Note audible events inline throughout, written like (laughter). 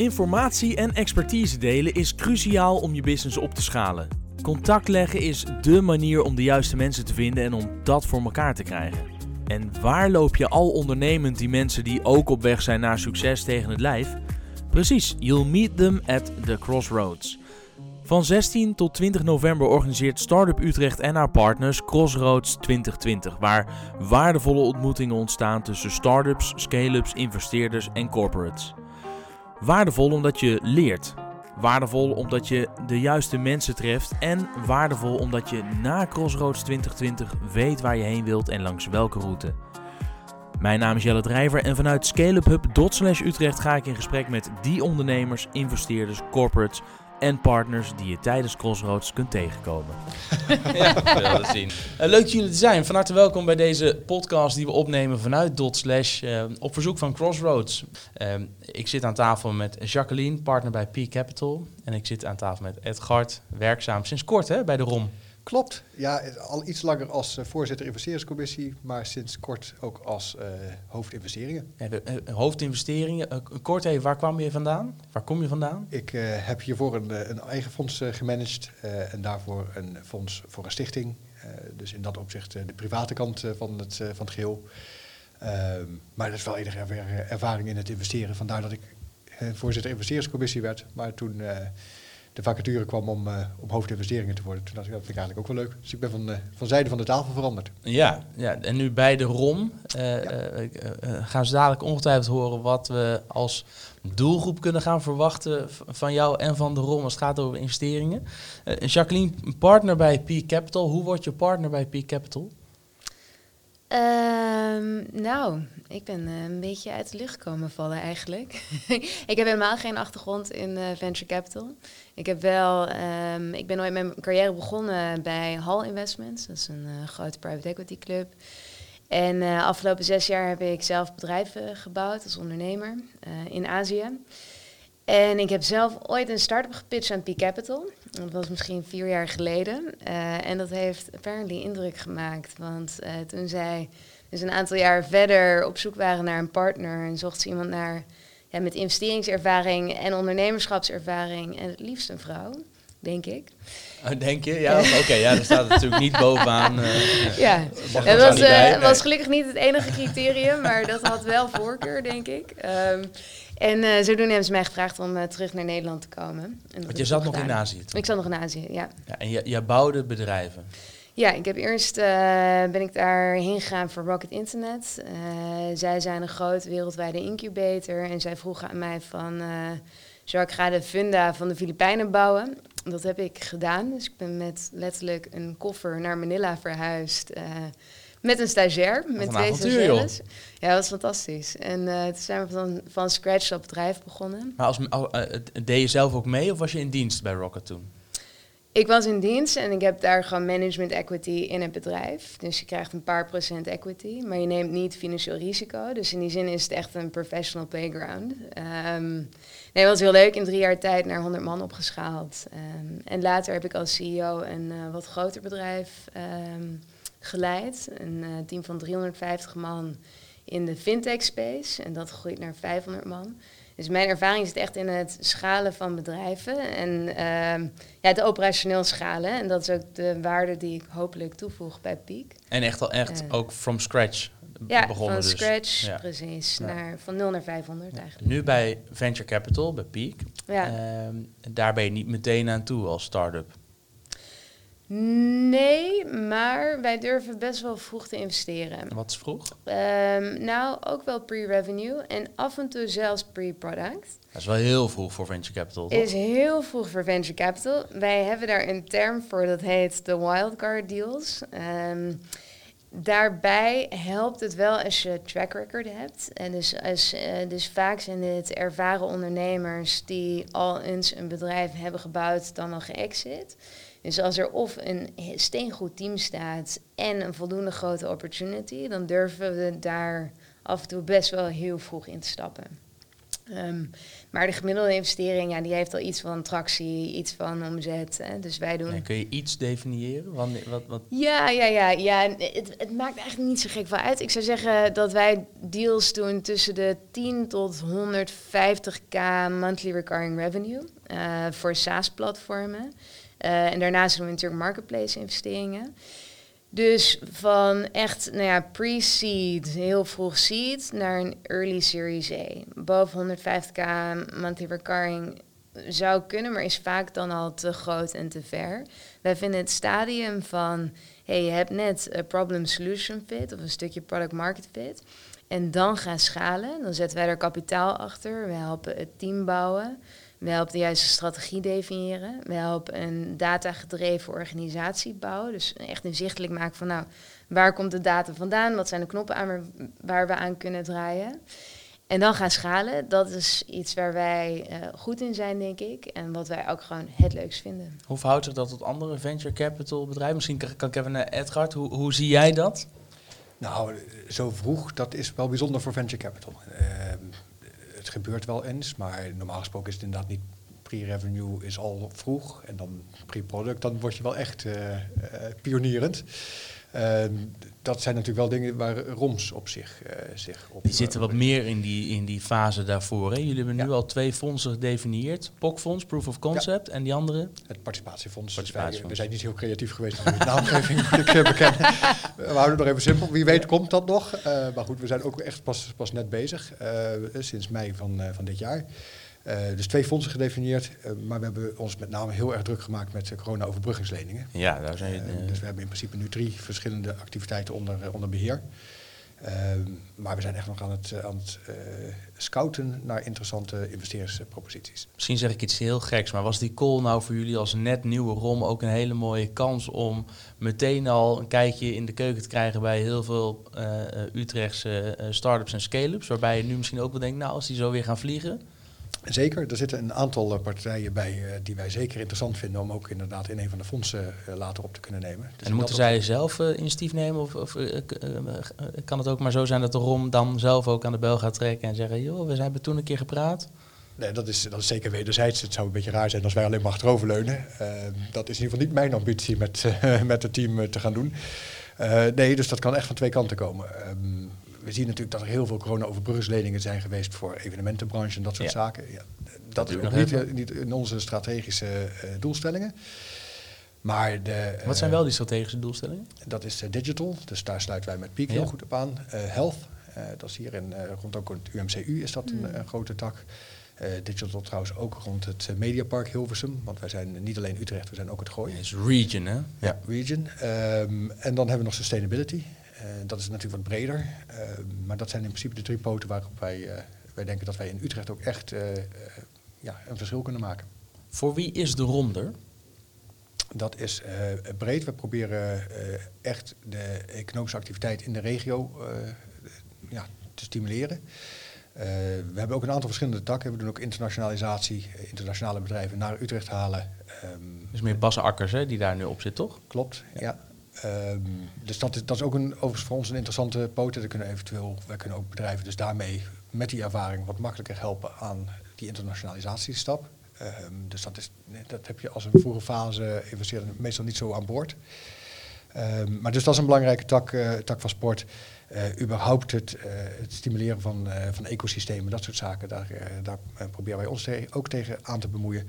Informatie en expertise delen is cruciaal om je business op te schalen. Contact leggen is dé manier om de juiste mensen te vinden en om dat voor elkaar te krijgen. En waar loop je al ondernemend die mensen die ook op weg zijn naar succes tegen het lijf? Precies, you'll meet them at the crossroads. Van 16 tot 20 november organiseert Startup Utrecht en haar partners Crossroads 2020, waar waardevolle ontmoetingen ontstaan tussen startups, scale-ups, investeerders en corporates. Waardevol omdat je leert, waardevol omdat je de juiste mensen treft en waardevol omdat je na Crossroads 2020 weet waar je heen wilt en langs welke route. Mijn naam is Jelle Drijver en vanuit scaleuphub.slash Utrecht ga ik in gesprek met die ondernemers, investeerders, corporates en partners die je tijdens Crossroads kunt tegenkomen. (laughs) ja, wil zien. Uh, leuk dat jullie te zijn. Van harte welkom bij deze podcast die we opnemen vanuit Dot Slash uh, op verzoek van Crossroads. Uh, ik zit aan tafel met Jacqueline, partner bij P Capital. En ik zit aan tafel met Edgard, werkzaam sinds kort hè, bij de ROM. Klopt. Ja, al iets langer als uh, voorzitter investeringscommissie, maar sinds kort ook als uh, hoofdinvesteringen. Ja, de, uh, hoofdinvesteringen. kort even, waar kwam je vandaan? Waar kom je vandaan? Ik heb hiervoor een, een eigen fonds gemanaged en daarvoor een fonds voor een stichting. dus in dat opzicht de private kant van, het, van het geheel. Ehm, maar dat is wel enige ervaring in het investeren. Vandaar dat ik voorzitter investeringscommissie werd. Maar toen de vacature kwam om, uh, om hoofdinvesteringen te worden. Toen dacht ik, dat vind ik eigenlijk ook wel leuk. Dus ik ben van, uh, van zijde van de tafel veranderd. Ja, ja en nu bij de ROM uh, ja. gaan ze dadelijk ongetwijfeld horen wat we als doelgroep kunnen gaan verwachten van jou en van de ROM als het gaat over investeringen. Jacqueline, partner bij P Capital. Hoe word je partner bij P Capital? Um, nou, ik ben uh, een beetje uit de lucht komen vallen eigenlijk. (laughs) ik heb helemaal geen achtergrond in uh, venture capital. Ik heb wel, um, ik ben ooit mijn carrière begonnen bij Hall Investments. Dat is een uh, grote private equity club. En afgelopen zes jaar heb ik zelf bedrijven gebouwd als ondernemer in Azië. En ik heb zelf ooit een start-up gepitcht aan P Capital. Dat was misschien vier jaar geleden. Uh, en dat heeft apparently indruk gemaakt. Want uh, toen zij dus een aantal jaar verder op zoek waren naar een partner... en zocht ze iemand naar, ja, met investeringservaring en ondernemerschapservaring... en het liefst een vrouw, denk ik. Oh, denk je? Ja, oké. Okay, ja, daar staat het natuurlijk niet bovenaan. Uh, (laughs) ja, het was, nee. was gelukkig niet het enige criterium... maar dat had wel voorkeur, denk ik. Um, en uh, zodoende hebben ze mij gevraagd om uh, terug naar Nederland te komen. En Want je zat nog in Azië toen? Ik zat nog in Azië, ja. ja en je, je bouwde bedrijven? Ja, ik heb eerst uh, ben ik daarheen gegaan voor Rocket Internet. zij zijn een groot wereldwijde incubator en zij vroegen aan mij van... zou ik ga de funda van de Filipijnen bouwen? Dat heb ik gedaan. Dus ik ben met letterlijk een koffer naar Manila verhuisd... Met een stagiair, met twee stagiaires. Ja, dat was fantastisch. En uh, toen zijn we van, van scratch dat bedrijf begonnen. Maar als, uh, deed je zelf ook mee of was je in dienst bij Rocket toen? Ik was in dienst en ik heb daar gewoon management equity in het bedrijf. Dus je krijgt een paar procent equity, maar je neemt niet financieel risico. Dus in die zin is het echt een professional playground. Um, nee, was heel leuk. In drie jaar tijd naar 100 man opgeschaald. Um, en later heb ik als CEO een uh, wat groter bedrijf um, geleid. Een uh, team van 350 man in de fintech space. En dat groeit naar 500 man. Dus mijn ervaring zit echt in het schalen van bedrijven en uh, ja, het operationeel schalen. En dat is ook de waarde die ik hopelijk toevoeg bij Peak. En echt, al, echt uh, ook from scratch ja, begonnen van dus. scratch, ja. precies. Ja. Naar, van 0 naar 500 eigenlijk. Nu bij Venture Capital, bij Peak. Ja. Uh, daar ben je niet meteen aan toe als start-up. Nee, maar wij durven best wel vroeg te investeren. Wat is vroeg? Um, nou, ook wel pre-revenue en af en toe zelfs pre-product. Dat is wel heel vroeg voor venture capital. Toch? Is heel vroeg voor venture capital. Wij hebben daar een term voor dat heet de wildcard deals. Um, daarbij helpt het wel als je track record hebt. En dus, als, uh, dus vaak zijn dit ervaren ondernemers die al eens een bedrijf hebben gebouwd, dan al geëxit. Dus als er of een steengoed team staat en een voldoende grote opportunity, dan durven we daar af en toe best wel heel vroeg in te stappen. Ehm, maar de gemiddelde investering, ja, die heeft al iets van tractie, iets van omzet. Hè. Dus wij doen... kun je iets definiëren? Wat, wat, wat... Ja, ja, ja. ja. Het, het, maakt eigenlijk niet zo gek veel uit. Ik zou zeggen dat wij deals doen tussen de 10 tot 150k monthly recurring revenue uh, voor SaaS-platformen. Uh, en daarnaast doen we natuurlijk marketplace investeringen. Dus van echt nou ja, pre-seed, heel vroeg seed, naar een early series A. Boven 150k monthly recurring zou kunnen, maar is vaak dan al te groot en te ver. Wij vinden het stadium van, hey, je hebt net een problem solution fit of een stukje product market fit. En dan gaan schalen. Dan zetten wij er kapitaal achter. We helpen het team bouwen. We helpen de juiste strategie definiëren. We helpen een datagedreven organisatie bouwen. Dus echt inzichtelijk maken van nou, waar komt de data vandaan? Wat zijn de knoppen aan waar we aan kunnen draaien? En dan gaan schalen, dat is iets waar wij uh, goed in zijn, denk ik. En wat wij ook gewoon het leukst vinden. Hoe verhoudt zich dat tot andere venture capital bedrijven? Misschien kan ik even naar Edgard. Hoe, hoe zie jij dat? Nou, zo vroeg, dat is wel bijzonder voor venture capital. Uh, het gebeurt wel eens, maar normaal gesproken is het inderdaad niet pre-revenue is al vroeg en dan pre-product, dan word je wel echt uh, uh, pionierend. Uh, dat zijn natuurlijk wel dingen waar ROMS op zich, uh, zich op... Die zitten wat meer in die, in die fase daarvoor. Hè? Jullie hebben nu al twee fondsen gedefinieerd. POC-fonds, Proof of Concept, ja. en die andere? Het Participatiefonds. We zijn niet heel creatief geweest met de naamgeving, (laughs) moet ik bekennen. We houden het nog even simpel. Wie weet komt dat nog. maar goed, we zijn ook echt pas, pas net bezig, sinds mei van, van dit jaar. Uh, dus twee fondsen gedefinieerd, uh, maar we hebben ons met name heel erg druk gemaakt met uh, corona-overbruggingsleningen. Ja, daar zijn je, Dus we hebben in principe nu drie verschillende activiteiten onder, onder beheer. maar we zijn echt nog aan het, aan het scouten naar interessante investeringsproposities. Misschien zeg ik iets heel geks, maar was die call nou voor jullie als net nieuwe ROM ook een hele mooie kans om meteen al een kijkje in de keuken te krijgen bij heel veel Utrechtse start-ups en scale-ups, waarbij je nu misschien ook wel denkt, nou als die zo weer gaan vliegen... Zeker, er zitten een aantal eh, partijen bij uh, die wij zeker interessant vinden om ook inderdaad in een van de fondsen uh, later op te kunnen nemen. Dus en moeten zij zelf initiatief nemen of, of kan het ook maar zo zijn dat de ROM dan zelf ook aan de bel gaat trekken en zeggen, joh, we hebben toen een keer gepraat? Nee, dat is, dat is zeker wederzijds. Het zou een beetje raar zijn als wij alleen maar achteroverleunen. dat is in ieder geval niet mijn ambitie met, (laughs) met het team te gaan doen. nee, dus dat kan echt van twee kanten komen. Ehm, we zien natuurlijk dat er heel veel corona-overbruggingsleningen zijn geweest voor evenementenbranche en dat soort zaken. Ja, dat, is ook niet, eh, niet, in onze strategische uh, doelstellingen. Maar de, Wat zijn wel die strategische doelstellingen? Dat is digital, dus daar sluiten wij met Peak heel goed op aan. health, dat is hier in, rond ook het UMCU is dat een, mm. een grote tak. Uh, digital trouwens ook rond het Mediapark Hilversum. Want wij zijn niet alleen Utrecht, we zijn ook het Gooi. Het is region, hè? Ja, region. Um, en dan hebben we nog sustainability. Uh, dat is natuurlijk wat breder. Uh, maar dat zijn in principe de drie poten waarop wij, uh, wij denken dat wij in Utrecht ook echt ja, een verschil kunnen maken. Voor wie is de ronder? Dat is breed. We proberen echt de economische activiteit in de regio ja, te stimuleren. we hebben ook een aantal verschillende takken. We doen ook internationalisatie, internationale bedrijven naar Utrecht halen. Um, dus meer Bas Akkers hè, die daar nu op zit, toch? Klopt, ja. ja. Um, dus dat is, dat is ook een, overigens voor ons een interessante poten. kunnen eventueel, wij kunnen ook bedrijven dus daarmee met die ervaring wat makkelijker helpen aan die internationalisatiestap. Um, dus dat, is, dat heb je als een vroege fase investeerder meestal niet zo aan boord. Um, maar dus dat is een belangrijke tak, uh, tak van sport. Uh, überhaupt het, uh, het stimuleren van, van ecosystemen, dat soort zaken, daar, daar proberen wij ons ook tegen aan te bemoeien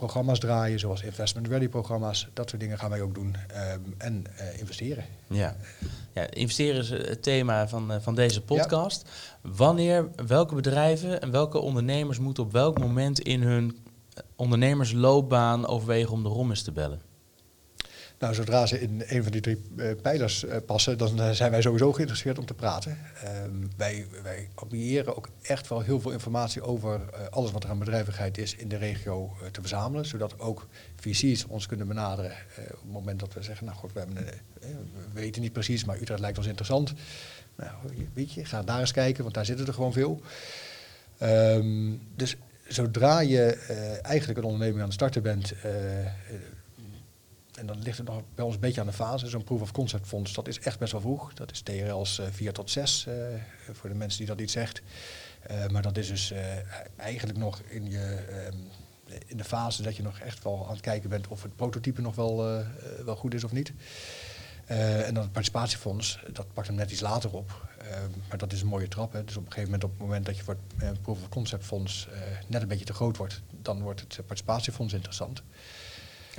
programma's draaien, zoals investment ready programma's. Dat soort dingen gaan wij ook doen. Um, en uh, investeren. Ja. ja, investeren is het thema van, uh, van deze podcast. Ja. Wanneer, welke bedrijven en welke ondernemers moeten op welk moment in hun ondernemersloopbaan overwegen om de rommes te bellen? Nou, zodra ze in een van die drie uh, pijlers uh, passen, dan uh, zijn wij sowieso geïnteresseerd om te praten. Um, wij, wij ook echt wel heel veel informatie over alles wat er aan bedrijvigheid is in de regio te verzamelen. Zodat ook VC's ons kunnen benaderen op het moment dat we zeggen, nou goed, we, hebben, we weten niet precies, maar Utrecht lijkt ons interessant. Nou, weet je, ga daar eens kijken, want daar zitten er gewoon veel. Um, dus zodra je eigenlijk een onderneming aan het starten bent en dan ligt het nog bij ons een beetje aan de fase. Zo'n proof of concept fonds, dat is echt best wel vroeg. Dat is TRL's uh, 4 tot 6, uh, voor de mensen die dat niet zegt. maar dat is dus eigenlijk nog in, je, ehm, in de fase dat je nog echt wel aan het kijken bent of het prototype nog wel, wel goed is of niet. en dan het participatiefonds, dat pakt hem net iets later op. maar dat is een mooie trap. Hè. Dus op een gegeven moment, op het moment dat je voor het proof of concept fonds net een beetje te groot wordt, dan wordt het participatiefonds interessant.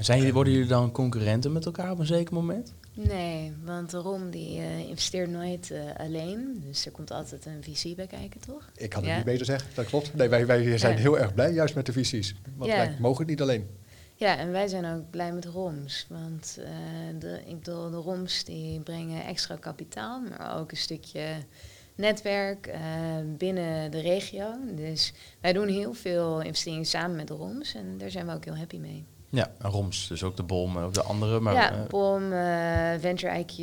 Zijn jullie, worden jullie dan concurrenten met elkaar op een zeker moment? Nee, want de ROM die uh, investeert nooit uh, alleen. Dus er komt altijd een visie bij kijken, toch? Ik kan het niet beter zeggen, dat klopt. Nee, wij, wij zijn heel erg blij juist met de visies. Want wij mogen het niet alleen. Ja, en wij zijn ook blij met ROMs. Want uh, de, ik bedoel, de ROMs die brengen extra kapitaal, maar ook een stukje netwerk binnen de regio. Dus wij doen heel veel investeringen samen met de ROMs en daar zijn we ook heel happy mee. Ja, ROMS, dus ook de BOM en ook de andere. Maar, ja, uh, BOM, uh, Venture IQ,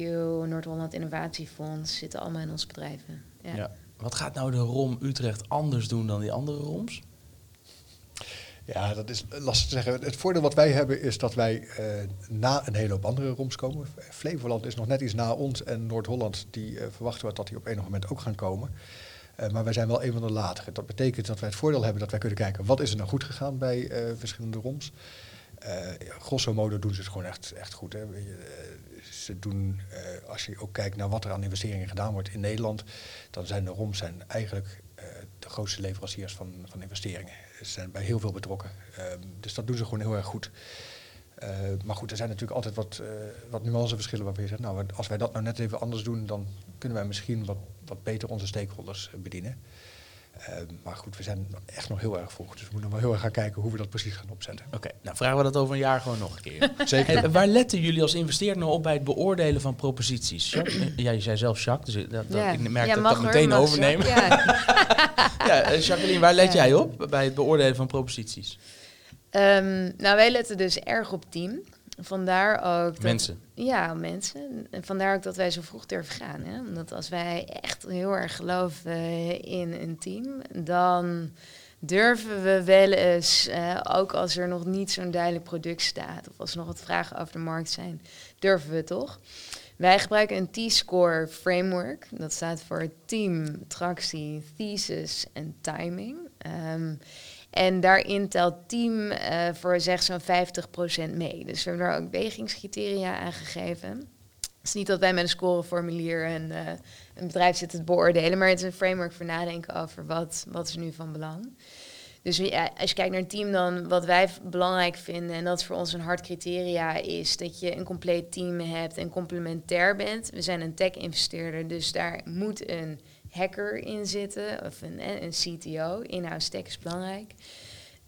Noord-Holland Innovatiefonds zitten allemaal in onze bedrijven. Ja. ja. Wat gaat nou de ROM Utrecht anders doen dan die andere ROMs? Ja, dat is lastig te zeggen. Het voordeel wat wij hebben is dat wij uh, na een hele hoop andere ROMs komen. Flevoland is nog net iets na ons en Noord-Holland, die verwachten we dat die op enig moment ook gaan komen. maar wij zijn wel een van de latere. Dat betekent dat wij het voordeel hebben dat wij kunnen kijken wat is er nou goed gegaan bij verschillende ROMs. Uh, grosso modo doen ze het gewoon echt, echt goed. Hè. Eh, ze doen, uh, als je ook kijkt naar wat er aan investeringen gedaan wordt in Nederland, dan zijn de ROMs zijn eigenlijk de grootste leveranciers van, van investeringen. Ze zijn bij heel veel betrokken. Ehm, dus dat doen ze gewoon heel erg goed. maar goed, er zijn natuurlijk altijd wat, wat nuanceverschillen waarbij je zegt, nou, als wij dat nou net even anders doen, dan kunnen wij misschien wat, wat beter onze stakeholders bedienen. Ehm, maar goed, we zijn echt nog heel erg vroeg. Dus we moeten wel heel erg gaan kijken hoe we dat precies gaan opzetten. Oké, nou vragen we dat over een jaar gewoon nog een keer. (laughs) Zeker. waar letten jullie als investeerder nou op bij het beoordelen van proposities? ja, je zei zelf Jacques, dus dat, dat ik merk dat ik dat meteen overnemen. Ja. (laughs) ja, eh, Jacqueline, waar let jij op bij het beoordelen van proposities? Um, nou, wij letten dus erg op team. Vandaar ook. Dat, mensen. Ja, mensen. En vandaar ook dat wij zo vroeg durven gaan. Hè? Omdat als wij echt heel erg geloven in een team, dan durven we wel eens, eh, ook als er nog niet zo'n duidelijk product staat, of als er nog wat vragen over de markt zijn, durven we toch. Wij gebruiken een T-score framework. Dat staat voor team, tractie, thesis en timing. Um, en daarin telt team uh, voor zeg zo'n 50% mee. Dus we hebben daar ook wegingscriteria aan gegeven. Het is niet dat wij met een scoreformulier een, uh, een bedrijf zitten te beoordelen, maar het is een framework voor nadenken over wat, wat is nu van belang. Dus als je kijkt naar een team, dan wat wij belangrijk vinden, en dat is voor ons een hard criteria, is dat je een compleet team hebt en complementair bent. We zijn een tech-investeerder, dus daar moet een hacker in zitten, of een, een CTO. In-house is belangrijk.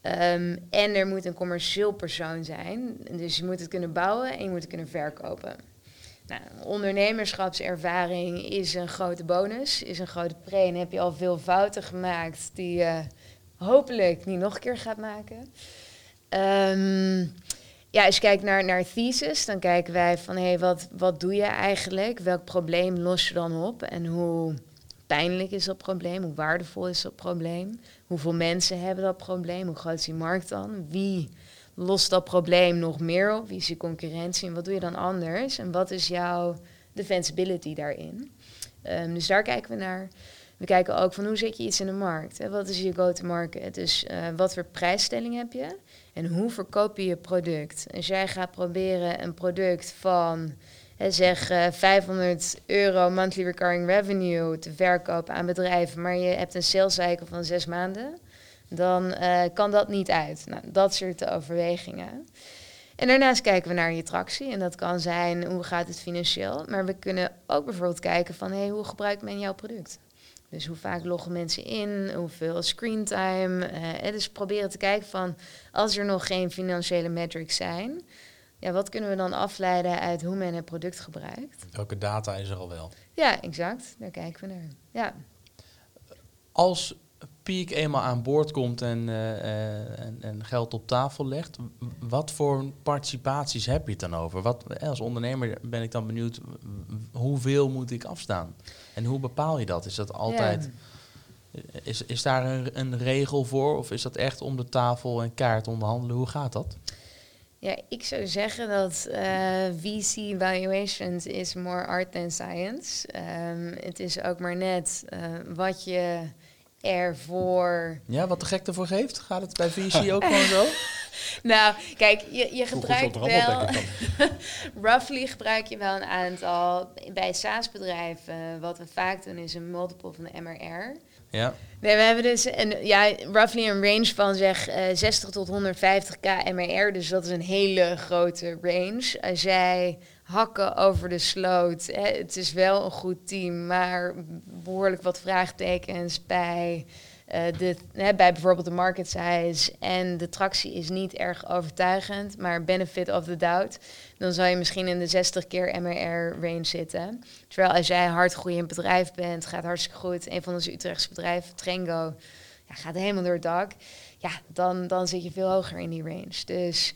Um, en er moet een commercieel persoon zijn. Dus je moet het kunnen bouwen en je moet het kunnen verkopen. Nou, ondernemerschapservaring is een grote bonus, is een grote pre. En heb je al veel fouten gemaakt die je hopelijk niet nog een keer gaat maken. Um, ja, als je kijkt naar, naar thesis, dan kijken wij van hé, hey, wat, wat doe je eigenlijk? Welk probleem los je dan op? En hoe pijnlijk is dat probleem? Hoe waardevol is dat probleem? Hoeveel mensen hebben dat probleem? Hoe groot is die markt dan? Wie lost dat probleem nog meer op? Wie is je concurrentie? En wat doe je dan anders? En wat is jouw defensibility daarin? Um, dus daar kijken we naar. We kijken ook van hoe zet je iets in de markt? Wat is je go-to-market? Dus uh, wat voor prijsstelling heb je? En hoe verkoop je je product? Als jij gaat proberen een product van zeg uh, 500 euro monthly recurring revenue te verkopen aan bedrijven, maar je hebt een sales cycle van zes maanden, dan uh, kan dat niet uit. Nou, dat soort overwegingen. En daarnaast kijken we naar je tractie. En dat kan zijn hoe gaat het financieel. Maar we kunnen ook bijvoorbeeld kijken van hey, hoe gebruikt men jouw product? Dus hoe vaak loggen mensen in, hoeveel screentime. Uh, dus proberen te kijken van als er nog geen financiële metrics zijn, ja, wat kunnen we dan afleiden uit hoe men het product gebruikt? Welke data is er al wel? Ja, exact. Daar kijken we naar. Ja. Als Peak eenmaal aan boord komt en, uh, en, en, geld op tafel legt, wat voor participaties heb je het dan over? Wat, als ondernemer ben ik dan benieuwd, hoeveel moet ik afstaan? En hoe bepaal je dat? Is dat altijd... Is, is daar een, een regel voor of is dat echt om de tafel en kaart onderhandelen? Hoe gaat dat? Ja, ik zou zeggen dat uh, VC valuations is more art than science. Um, het is ook maar net uh, wat je ervoor. Ja, wat de gek ervoor geeft? Gaat het bij VC ook (laughs) gewoon zo? Nou, kijk, je, je gebruikt wel... (laughs) roughly gebruik je wel een aantal... Bij SaaS-bedrijven, wat we vaak doen, is een multiple van de MRR. Ja. Nee, we hebben dus een, ja, roughly een range van zeg eh 60 tot 150k MRR. Dus dat is een hele grote range. Als jij hakken over de sloot, het is wel een goed team, maar behoorlijk wat vraagtekens bij, eh, de, hè, bij bijvoorbeeld de market size. En de tractie is niet erg overtuigend, maar benefit of the doubt. Dan zou je misschien in de 60 keer MRR range zitten. Terwijl als jij hard groeiend bedrijf bent, gaat hartstikke goed. Een van onze Utrechtse bedrijven, Trengo, ja, gaat helemaal door het dak. Ja, dan, dan zit je veel hoger in die range. Dus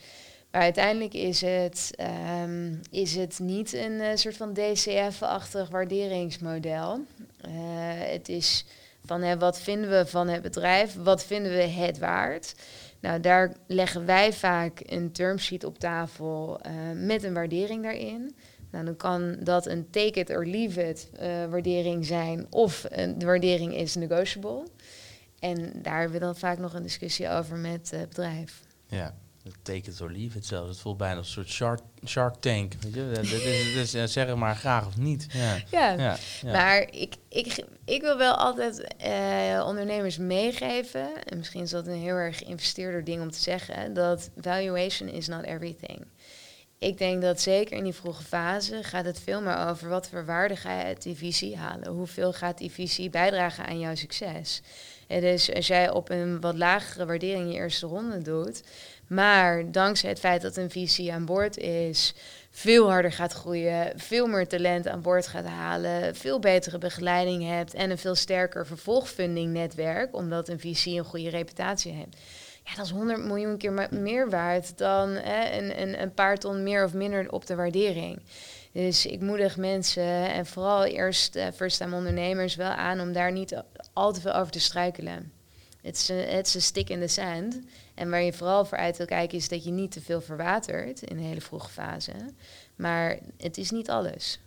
maar uiteindelijk is het, ehm, is het niet een eh, soort van DCF-achtig waarderingsmodel. Eh, het is van hè, wat vinden we van het bedrijf, wat vinden we het waard. Nou, daar leggen wij vaak een termsheet op tafel eh, met een waardering daarin. Nou, dan kan dat een take it or leave it eh, waardering zijn of de waardering is negotiable. En daar hebben we dan vaak nog een discussie over met het bedrijf. Ja. Take it or leave it zelfs. Het voelt bijna als een soort shark, shark tank. Weet je? Dat is, zeg het maar graag of niet. Ja. Ja, Ja, ja. Maar ik, ik, ik wil wel altijd eh, ondernemers meegeven, en misschien is dat een heel erg geïnvesteerder ding om te zeggen, dat valuation is not everything. Ik denk dat zeker in die vroege fase gaat het veel meer over wat voor waarde ga je uit die visie halen. Hoeveel gaat die visie bijdragen aan jouw succes? En dus als jij op een wat lagere waardering je eerste ronde doet, maar dankzij het feit dat een visie aan boord is, veel harder gaat groeien, veel meer talent aan boord gaat halen, veel betere begeleiding hebt en een veel sterker vervolgfundingnetwerk, omdat een visie een goede reputatie heeft. Ja, dat is 100 miljoen keer meer waard dan hè, een, een, een paar ton meer of minder op de waardering. Dus ik moedig mensen en vooral eerst uh, first-time ondernemers wel aan om daar niet al te veel over te struikelen. Het is een stick in the sand. En waar je vooral voor uit wil kijken is dat je niet te veel verwatert in een hele vroege fase. Maar het is niet alles.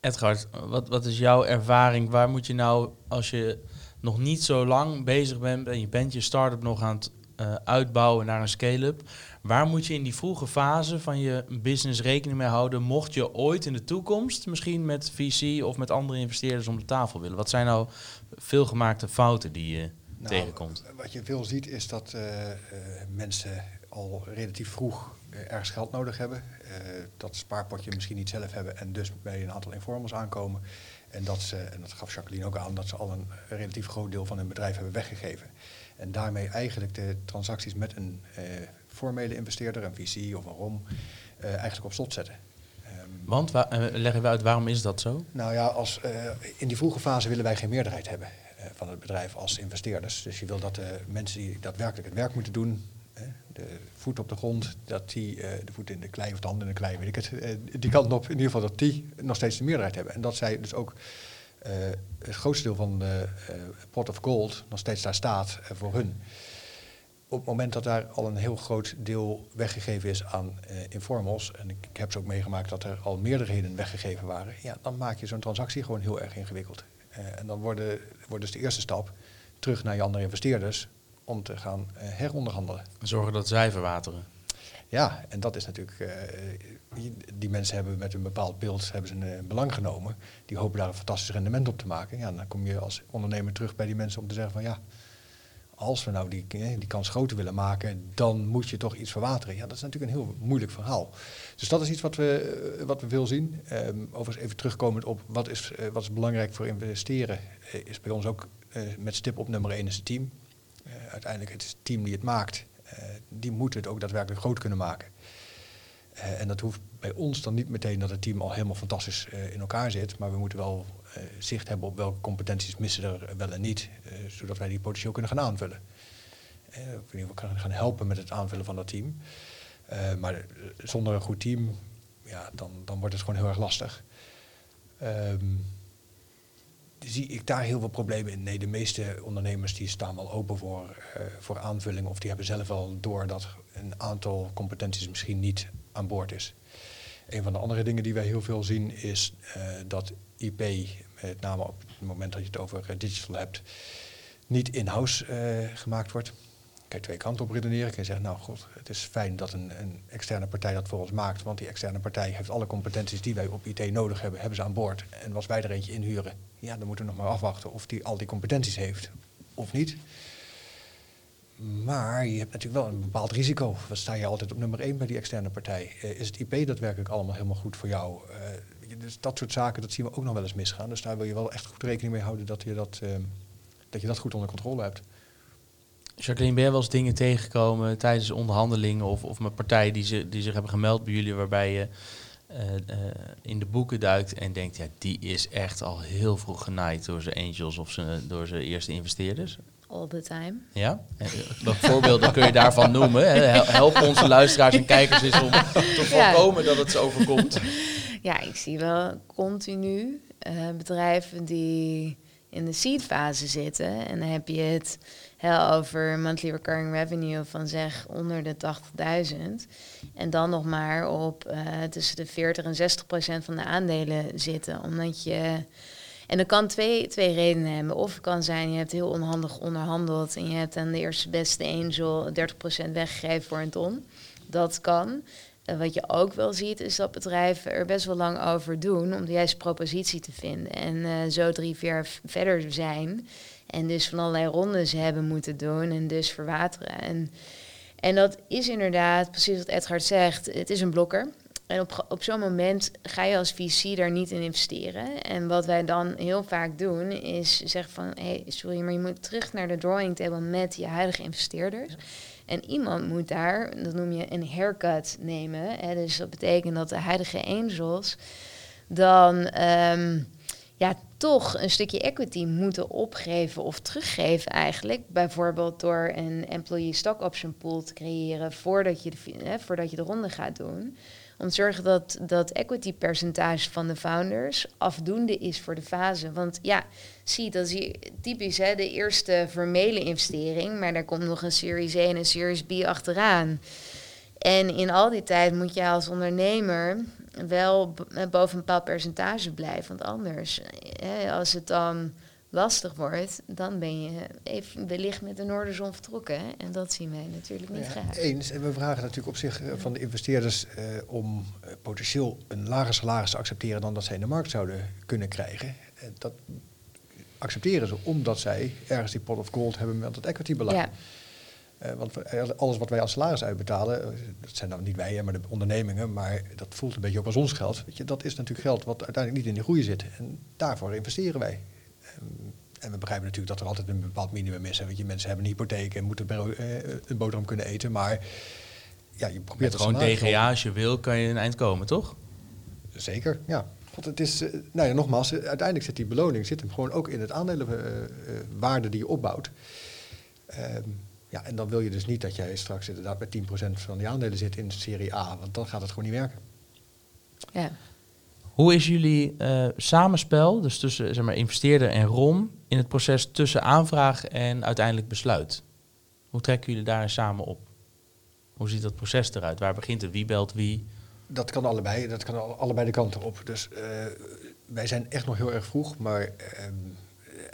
Edgard, wat, wat is jouw ervaring? Waar moet je nou, als je nog niet zo lang bezig bent en je bent je start-up nog aan het eh, uitbouwen naar een scale-up, waar moet je in die vroege fase van je business rekening mee houden, mocht je ooit in de toekomst misschien met VC of met andere investeerders om de tafel willen? Wat zijn nou veelgemaakte fouten die je Nou, tegenkomt? Wat je veel ziet is dat eh, eh, mensen al relatief vroeg eh, ergens geld nodig hebben. dat spaarpotje misschien niet zelf hebben en dus bij een aantal informals aankomen. En dat ze, en dat gaf Jacqueline ook aan, dat ze al een relatief groot deel van hun bedrijf hebben weggegeven. En daarmee eigenlijk de transacties met een eh, formele investeerder, een VC of een ROM, eh, eigenlijk op slot zetten. Ehm, Want, wa- eh, leg even uit, waarom is dat zo? nou ja, als, in die vroege fase willen wij geen meerderheid hebben van het bedrijf als investeerders. Dus je wil dat de mensen die daadwerkelijk het werk moeten doen, de voet op de grond, dat die, eh, de voet in de klei of de hand in de klei, weet ik het, eh, die kant op, in ieder geval dat die nog steeds de meerderheid hebben. En dat zij dus ook eh, het grootste deel van de eh, pot of gold nog steeds daar staat eh, voor hun. Op het moment dat daar al een heel groot deel weggegeven is aan eh, informals, en ik, ik heb ze ook meegemaakt dat er al meerderheden weggegeven waren, ja, dan maak je zo'n transactie gewoon heel erg ingewikkeld. Eh, en dan worden, wordt dus de eerste stap terug naar je andere investeerders om te gaan eh, heronderhandelen. Zorgen dat zij verwateren. Ja, en dat is natuurlijk. eh, die- mensen hebben met een bepaald beeld hebben ze een belang genomen. Die hopen daar een fantastisch rendement op te maken. Ja, dan kom je als ondernemer terug bij die mensen om te zeggen van ja, als we nou die, eh, die kans groter willen maken, dan moet je toch iets verwateren. Ja, dat is natuurlijk een heel moeilijk verhaal. Dus dat is iets wat we, eh, wat we veel zien. Ehm, overigens even terugkomend op wat is, eh, wat is belangrijk voor investeren, is bij ons ook met stip op nummer één is het team. Uiteindelijk het is het team die het maakt. Die moet het ook daadwerkelijk groot kunnen maken. En dat hoeft bij ons dan niet meteen dat het team al helemaal fantastisch in elkaar zit. Maar we moeten wel zicht hebben op welke competenties missen er wel en niet. eh, zodat wij die potentieel kunnen gaan aanvullen. Eh, of in ieder geval gaan helpen met het aanvullen van dat team. Eh, maar eh, zonder een goed team, ja, dan, dan wordt het gewoon heel erg lastig. Ehm, zie ik daar heel veel problemen in? Nee, de meeste ondernemers die staan wel open voor, eh, voor aanvulling. Of die hebben zelf wel door dat een aantal competenties misschien niet aan boord is. Een van de andere dingen die wij heel veel zien is eh, dat IP met name op het moment dat je het over digital hebt, niet in-house gemaakt wordt kan je twee kanten op redeneren. Kun je zeggen, nou god, het is fijn dat een, een, externe partij dat voor ons maakt. Want die externe partij heeft alle competenties die wij op IT nodig hebben, hebben ze aan boord. En als wij er eentje inhuren, ja, dan moeten we nog maar afwachten of die al die competenties heeft of niet. Maar je hebt natuurlijk wel een bepaald risico. Dan sta je altijd op nummer één bij die externe partij. Uh, is het IP daadwerkelijk allemaal helemaal goed voor jou? Uh, dus dat soort zaken, dat zien we ook nog wel eens misgaan. Dus daar wil je wel echt goed rekening mee houden dat je dat, uh, dat, je dat goed onder controle hebt. Jacqueline, ben je wel eens dingen tegengekomen tijdens onderhandelingen of, of met partijen die, ze, die zich hebben gemeld bij jullie, waarbij je uh, in de boeken duikt en denkt, ja, die is echt al heel vroeg genaaid door zijn angels of door zijn eerste investeerders? All the time. Ja? Welke voorbeelden kun je daarvan noemen? Help onze luisteraars en kijkers eens om te voorkomen dat het zo overkomt. (laughs) Ja, ik zie wel continu uh, bedrijven die in de seed fase zitten. En dan heb je het heel over monthly recurring revenue van zeg onder de 80.000. En dan nog maar op uh, tussen de 40 en 60 procent van de aandelen zitten. Omdat je. En dat kan twee, twee redenen hebben. Of het kan zijn, je hebt heel onhandig onderhandeld en je hebt aan de eerste beste angel 30% weggegeven voor een ton. Dat kan. Uh, wat je ook wel ziet, is dat bedrijven er best wel lang over doen om de juiste propositie te vinden. En uh, zo drie, vier verder zijn en dus van allerlei rondes hebben moeten doen en dus verwateren. En, en dat is inderdaad, precies wat Edgard zegt, het is een blokker. En op, op zo'n moment ga je als VC daar niet in investeren. En wat wij dan heel vaak doen, is zeggen van... hé, hey, sorry, maar je moet terug naar de drawing table met je huidige investeerders. En iemand moet daar, dat noem je een haircut nemen. Hè? Dus dat betekent dat de huidige angels dan... Um, ja, toch een stukje equity moeten opgeven of teruggeven eigenlijk. Bijvoorbeeld door een employee stock option pool te creëren voordat je de, hè, voordat je de ronde gaat doen. Om te zorgen dat dat equity percentage van de founders afdoende is voor de fase. Want ja, zie, dat is typisch hè, de eerste formele investering. Maar daar komt nog een Series A en een Series B achteraan. En in al die tijd moet je als ondernemer wel boven een bepaald percentage blijven. Want anders, hè, als het dan lastig wordt, dan ben je even wellicht met de Noorderzon vertrokken. Hè? En dat zien wij natuurlijk niet ja, graag. Eens. En we vragen natuurlijk op zich uh, van de investeerders uh, om uh, potentieel een lager salaris te accepteren dan dat zij in de markt zouden kunnen krijgen. dat accepteren ze omdat zij ergens die pot of gold hebben met het equity belang. Ja. Uh, want alles wat wij als salaris uitbetalen, eh, dat zijn dan niet wij, maar de ondernemingen, maar dat voelt een beetje ook als ons geld. Weet je, dat is natuurlijk geld wat uiteindelijk niet in de groei zit. En daarvoor investeren wij. Um, en we begrijpen natuurlijk dat er altijd een bepaald minimum is. Weet je, mensen hebben een hypotheek en moeten uh, een boterham kunnen eten. Maar ja, je probeert Met gewoon DGA als je wil, kan je een eind komen, toch? Zeker, ja. God, het is, uh, nou ja, nogmaals, uiteindelijk zit die beloning zit hem gewoon ook in het aandelenwaarde die je opbouwt. Ehm, ja, en dan wil je dus niet dat jij straks inderdaad met 10% van die aandelen zit in serie A, want dan gaat het gewoon niet werken. Ja. Hoe is jullie uh, samenspel, dus tussen zeg maar, investeerder en ROM, in het proces tussen aanvraag en uiteindelijk besluit? Hoe trekken jullie daar samen op? Hoe ziet dat proces eruit? Waar begint het? Wie belt wie? Dat kan allebei, dat kan allebei de kanten op. Dus uh, wij zijn echt nog heel erg vroeg, maar en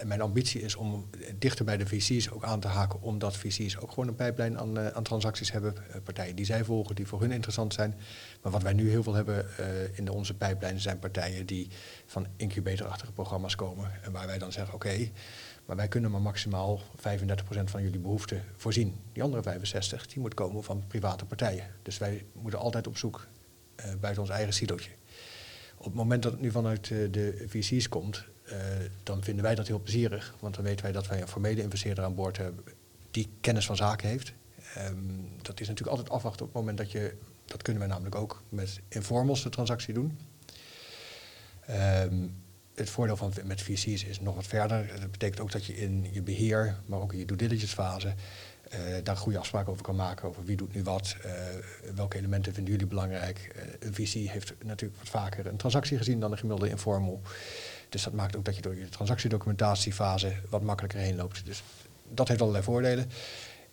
mijn ambitie is om dichter bij de VC's ook aan te haken, omdat VC's ook gewoon een pijplijn aan, uh, aan transacties hebben. Uh, partijen die zij volgen, die voor hun interessant zijn. Maar wat wij nu heel veel hebben in onze pijplijn zijn partijen die van incubatorachtige programma's komen. En waar wij dan zeggen, oké, maar wij kunnen maar maximaal 35% van jullie behoeften voorzien. Die andere 65% die moet komen van private partijen. Dus wij moeten altijd op zoek buiten ons eigen silootje. Op het moment dat het nu vanuit de VC's komt, dan vinden wij dat heel plezierig. Want dan weten wij dat wij een formele investeerder aan boord hebben die kennis van zaken heeft. Um, dat is natuurlijk altijd afwachten op het moment dat je, dat kunnen wij namelijk ook met informals de transactie doen. Um, het voordeel van met VC's is nog wat verder. Dat betekent ook dat je in je beheer, maar ook in je due diligence fase, uh, daar goede afspraken over kan maken. Over wie doet nu wat, uh, welke elementen vinden jullie belangrijk. Uh, een VC heeft natuurlijk wat vaker een transactie gezien dan een gemiddelde informal. Dus dat maakt ook dat je door je transactiedocumentatiefase wat makkelijker heen loopt. Dus dat heeft allerlei voordelen.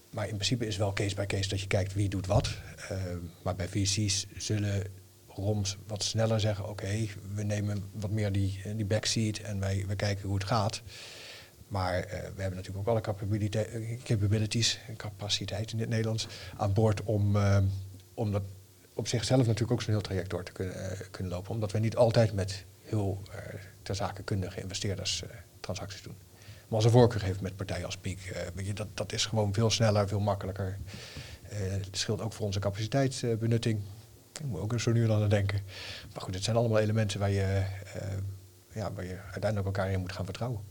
Maar in principe is wel case by case dat je kijkt wie doet wat. Uh, maar bij VC's zullen roms wat sneller zeggen, oké, we nemen wat meer die, die backseat en wij, we kijken hoe het gaat. Maar we hebben natuurlijk ook alle capabilities, capaciteit in het Nederlands, aan boord om, om dat op zichzelf natuurlijk ook zo'n heel traject door te kunnen, kunnen lopen. Omdat we niet altijd met heel ter zake kundige investeerders transacties doen. Maar als een voorkeur heeft met partijen als Piek, je, dat, dat is gewoon veel sneller, veel makkelijker. het scheelt ook voor onze capaciteitsbenutting. Ik moet ook zo nu dan aan denken. Maar goed, het zijn allemaal elementen waar je, ja, waar je uiteindelijk elkaar in moet gaan vertrouwen.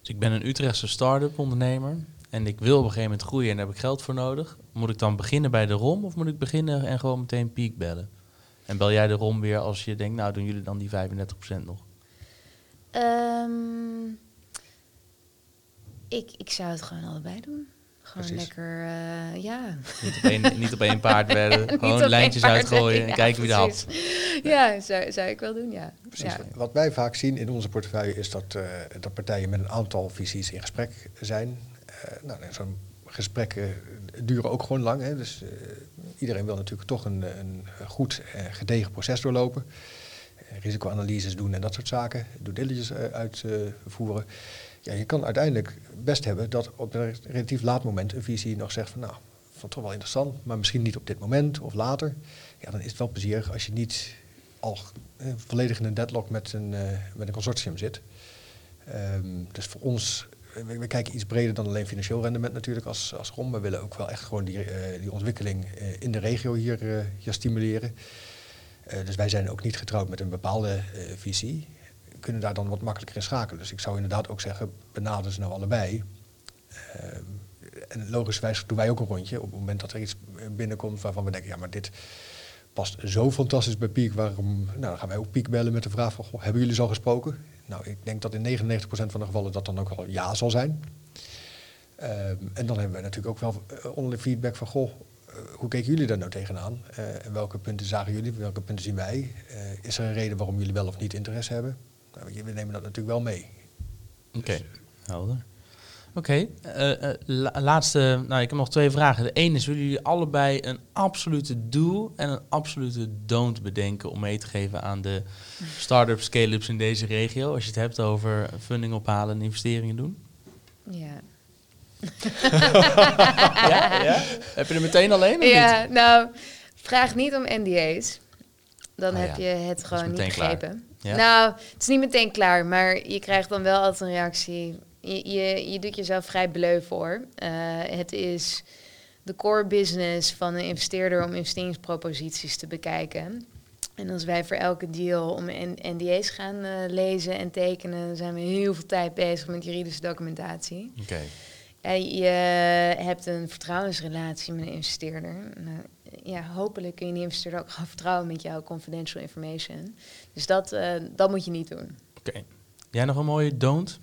Dus ik ben een Utrechtse start-up ondernemer en ik wil op een gegeven moment groeien en daar heb ik geld voor nodig. Moet ik dan beginnen bij de ROM of moet ik beginnen en gewoon meteen piek bellen? En bel jij de ROM weer als je denkt, nou doen jullie dan die 35% nog? Um, ik, ik zou het gewoon allebei doen. Gewoon lekker, uh, ja. Niet op één, niet op één paard (laughs) werden, gewoon lijntjes uitgooien en kijken wie er had. Ja, zou, zou ik wel doen, ja. Precies. Wat wij vaak zien in onze portefeuille is dat, uh, dat partijen met een aantal visies in gesprek zijn. Uh, nou, zo'n gesprekken duren ook gewoon lang. Hè, dus iedereen wil natuurlijk toch een, een goed gedegen proces doorlopen. risicoanalyses doen en dat soort zaken. Due diligence uitvoeren ja, je kan uiteindelijk best hebben dat op een relatief laat moment een visie nog zegt van nou, vond toch wel interessant, maar misschien niet op dit moment of later. Ja, dan is het wel plezierig als je niet al eh, volledig in een deadlock met een, met een consortium zit. Um, dus voor ons, we, we, kijken iets breder dan alleen financieel rendement natuurlijk als, als ROM. We willen ook wel echt gewoon die, uh, die ontwikkeling in de regio hier, hier stimuleren. dus wij zijn ook niet getrouwd met een bepaalde visie kunnen daar dan wat makkelijker in schakelen. Dus ik zou inderdaad ook zeggen, benaderen ze nou allebei. Uh, en logischerwijs doen wij ook een rondje op het moment dat er iets binnenkomt waarvan we denken, ja, maar dit past zo fantastisch bij Piek. Waarom? Nou, dan gaan wij ook Piek bellen met de vraag van, goh, hebben jullie zo gesproken? Nou, ik denk dat in 99% van de gevallen dat dan ook wel ja zal zijn. Uh, en dan hebben we natuurlijk ook wel uh, onderling feedback van, goh, uh, hoe keken jullie daar nou tegenaan? Uh, en welke punten zagen jullie, welke punten zien wij? is er een reden waarom jullie wel of niet interesse hebben? Nou, we nemen dat natuurlijk wel mee. Oké, dus- helder. Oké, eh, eh, laatste, nou ik heb nog twee vragen. De ene is, willen jullie allebei een absolute do en een absolute don't bedenken om mee te geven aan de start-ups, scale-ups in deze regio? Als je het hebt over funding ophalen en investeringen doen? Ja. (laughs) ja, ja? Heb je er meteen alleen? Of ja, nou, vraag niet om NDA's. Dan oh heb je het gewoon niet begrepen. Nou, het is niet meteen klaar, maar je krijgt dan wel altijd een reactie. Je, je, je doet jezelf vrij bleu voor. Uh, het is de core business van een investeerder om investeringsproposities te bekijken. En als wij voor elke deal om NDA's gaan uh, lezen en tekenen, zijn we heel veel tijd bezig met juridische documentatie. Oké. Okay. je hebt een vertrouwensrelatie met een investeerder. Nou, ja, hopelijk kun je die investeerder ook gaan vertrouwen met jouw confidential information. Dus dat, uh, dat moet je niet doen. Oké. Jij nog een mooie don't?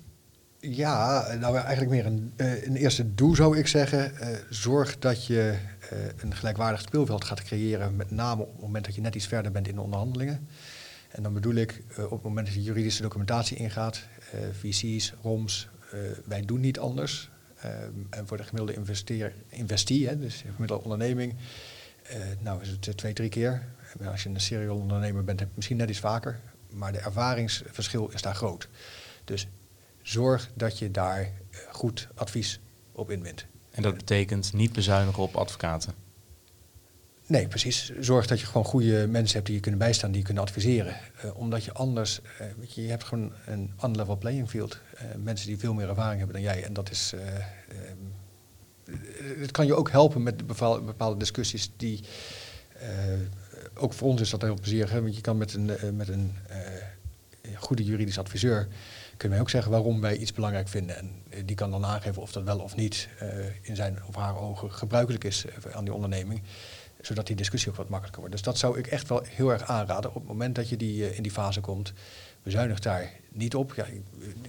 Ja, nou eigenlijk meer een, uh, een eerste doe zou ik zeggen. Uh, zorg dat je een gelijkwaardig speelveld gaat creëren, met name op het moment dat je net iets verder bent in de onderhandelingen. En dan bedoel ik op het moment dat je juridische documentatie ingaat, VC's, ROMs, wij doen niet anders. en voor de gemiddelde investeer, investee, hè, dus de gemiddelde onderneming, nou is het twee, drie keer. Als je een serial ondernemer bent, misschien net iets vaker. Maar de ervaringsverschil is daar groot. Dus zorg dat je daar eh, goed advies op inwint. En dat betekent niet bezuinigen op advocaten? Nee, precies. Zorg dat je gewoon goede mensen hebt die je kunnen bijstaan, die je kunnen adviseren. Uh, omdat je anders, uh, weet je, je hebt gewoon een unlevel playing field. Uh, mensen die veel meer ervaring hebben dan jij. En dat is, het kan je ook helpen met bepaalde, discussies die. Ook voor ons is dat heel plezierig, hè? want je kan met een, met een goede juridisch adviseur. Kunnen wij ook zeggen waarom wij iets belangrijk vinden. En die kan dan aangeven of dat wel of niet in zijn of haar ogen gebruikelijk is aan die onderneming zodat die discussie ook wat makkelijker wordt. Dus dat zou ik echt wel heel erg aanraden. Op het moment dat je die, in die fase komt, bezuinig daar niet op. Ja,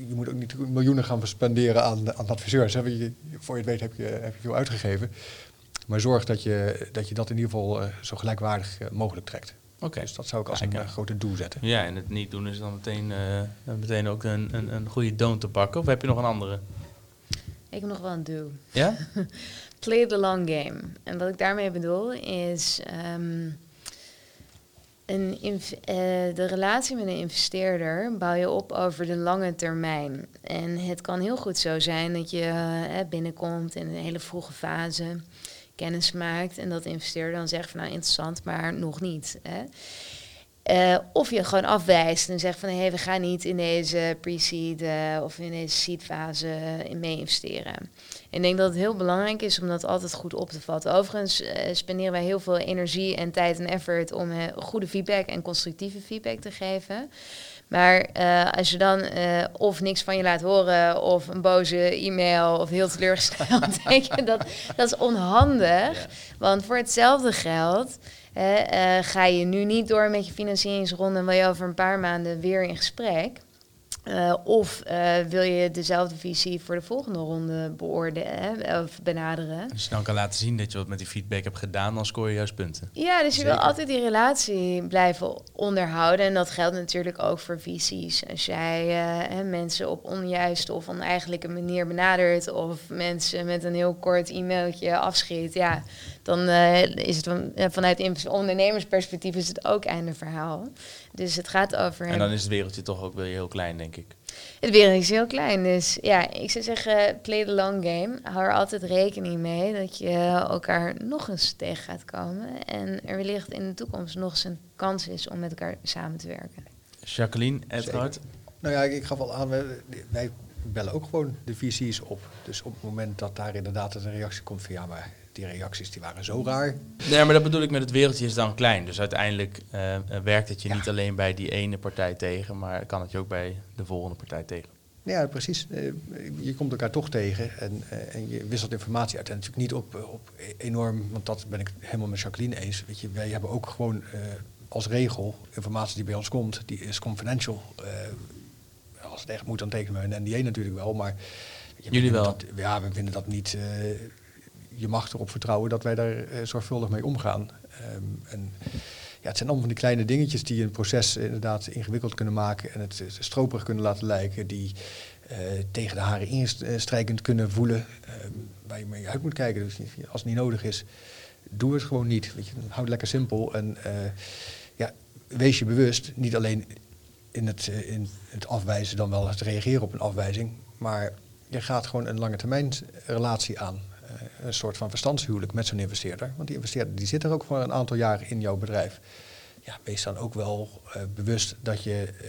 je moet ook niet miljoenen gaan spenderen aan, aan adviseurs. Voor je het weet heb je, heb je veel uitgegeven. Maar zorg dat je dat, je dat in ieder geval zo gelijkwaardig mogelijk trekt. Oké. Dus dat zou ik als een uh, grote doel zetten. Ja, en het niet doen is dan meteen, meteen ook een, een, een goede doon te pakken. Of heb je nog een andere? Ik heb nog wel een do. Ja? (laughs) Play the long game. En wat ik daarmee bedoel is... Um, Een uh, de relatie met een investeerder bouw je op over de lange termijn. En het kan heel goed zo zijn dat je uh, binnenkomt in een hele vroege fase, kennis maakt en dat de investeerder dan zegt van nou interessant, maar nog niet. Hè. Uh, of je gewoon afwijst en zegt van hé, hey, we gaan niet in deze pre-seed uh, of in deze seed fase in mee investeren. En ik denk dat het heel belangrijk is om dat altijd goed op te vatten. Overigens spenderen wij heel veel energie en tijd en effort om goede feedback en constructieve feedback te geven. Maar als je dan of niks van je laat horen, of een boze e-mail, of heel teleurgesteld, (laughs) denk je dat dat is onhandig. Want voor hetzelfde geld uh, ga je nu niet door met je financieringsronde en wil je over een paar maanden weer in gesprek? Uh, of uh, wil je dezelfde visie voor de volgende ronde beoordelen of benaderen? Als je dan kan laten zien dat je wat met die feedback hebt gedaan, dan scoor je juist punten. Ja, dus je wil altijd die relatie blijven onderhouden. En dat geldt natuurlijk ook voor visies. Als jij uh, mensen op onjuiste of oneigenlijke manier benadert, of mensen met een heel kort e-mailtje afschiet, ja, dan is het van, vanuit ondernemersperspectief is het ook einde verhaal. Dus het gaat over. En dan is het wereldje toch ook weer heel klein, denk ik. Het wereldje is heel klein. Dus ja, ik zou zeggen, play the long game. Hou er altijd rekening mee dat je elkaar nog eens tegen gaat komen. En er wellicht in de toekomst nog eens een kans is om met elkaar samen te werken. Jacqueline, Edward. Nou ja, ik gaf al aan, wij bellen ook gewoon de visies op. Dus op het moment dat daar inderdaad een reactie komt van ja, maar die reacties die waren zo raar. Nee, maar dat bedoel ik met het wereldje is dan klein. Dus uiteindelijk uh, werkt het je niet alleen bij die ene partij tegen, maar kan het je ook bij de volgende partij tegen. Ja, precies. Uh, je komt elkaar toch tegen en, uh, en je wisselt informatie uit. En natuurlijk niet op, op enorm, want dat ben ik helemaal met Jacqueline eens. Weet je, wij hebben ook gewoon als regel informatie die bij ons komt, die is confidential. als het echt moet, dan tekenen we een NDA natuurlijk wel, maar... Jullie wel? Dat, ja, we vinden dat niet je mag erop vertrouwen dat wij daar uh, zorgvuldig mee omgaan. Um, en ja, het zijn allemaal van die kleine dingetjes die een proces inderdaad ingewikkeld kunnen maken en het stroperig kunnen laten lijken, die uh, tegen de haren instrijkend kunnen voelen, um, waar je mee uit moet kijken. Dus als het niet nodig is, doe het gewoon niet. Weet je, houd het lekker simpel en uh, ja, wees je bewust, niet alleen in het, in het afwijzen dan wel het reageren op een afwijzing, maar je gaat gewoon een lange termijn relatie aan. Eh, een soort van verstandshuwelijk met zo'n investeerder. Want die investeerder die zit er ook voor een aantal jaar in jouw bedrijf. Ja, wees dan ook wel uh, bewust dat je, uh,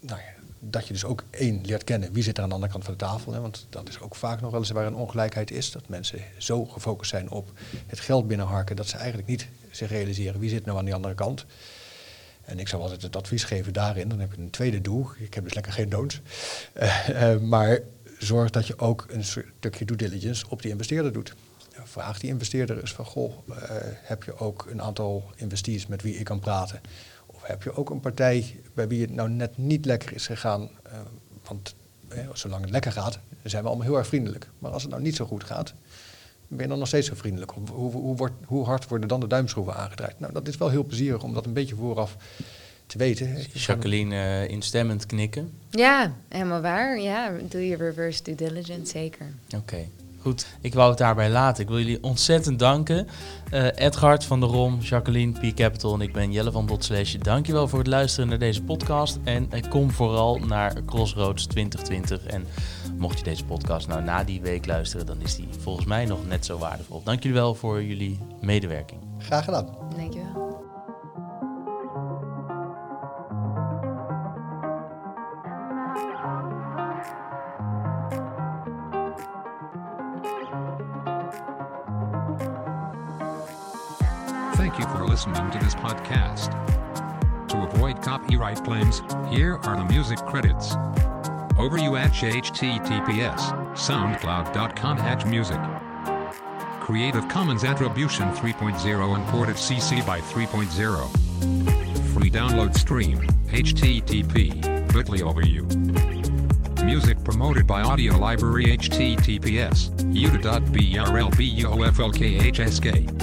nou ja, dat je dus ook één leert kennen wie zit er aan de andere kant van de tafel. Hè? Want dat is ook vaak nog wel eens waar een ongelijkheid is. Dat mensen zo gefocust zijn op het geld binnenharken dat ze eigenlijk niet zich realiseren wie zit nou aan die andere kant. En ik zou altijd het advies geven daarin. Dan heb je een tweede doel. Ik heb dus lekker geen don'ts. (laughs) maar zorg dat je ook een stukje due diligence op die investeerder doet. Vraag die investeerder eens van, goh, uh, heb je ook een aantal investeerders met wie ik kan praten? Of heb je ook een partij bij wie het nou net niet lekker is gegaan? Uh, want eh, zolang het lekker gaat, zijn we allemaal heel erg vriendelijk. Maar als het nou niet zo goed gaat, ben je dan nog steeds zo vriendelijk? Hoe, hoe, wordt, hoe hard worden dan de duimschroeven aangedraaid? Nou, dat is wel heel plezierig om dat een beetje vooraf te weten. Jacqueline uh, instemmend knikken. Ja, helemaal waar. Ja, doe je reverse due diligence, zeker. Oké. Goed, ik wou het daarbij laten. Ik wil jullie ontzettend danken. Uh, Edgard van der Rom, Jacqueline, P Capital en ik ben Jelle van Dotslash. Dankjewel voor het luisteren naar deze podcast. En uh, kom vooral naar Crossroads 2020. En mocht je deze podcast nou na die week luisteren, dan is die volgens mij nog net zo waardevol. Dank jullie wel voor jullie medewerking. Graag gedaan. Dankjewel. Podcast. To avoid copyright claims, here are the music credits. Over you at https soundcloud.com music. Creative Commons Attribution 3.0 imported CC by 3.0. Free download stream, http, bit.ly over you. Music promoted by Audio Library https, uta.brlbuflkhsk.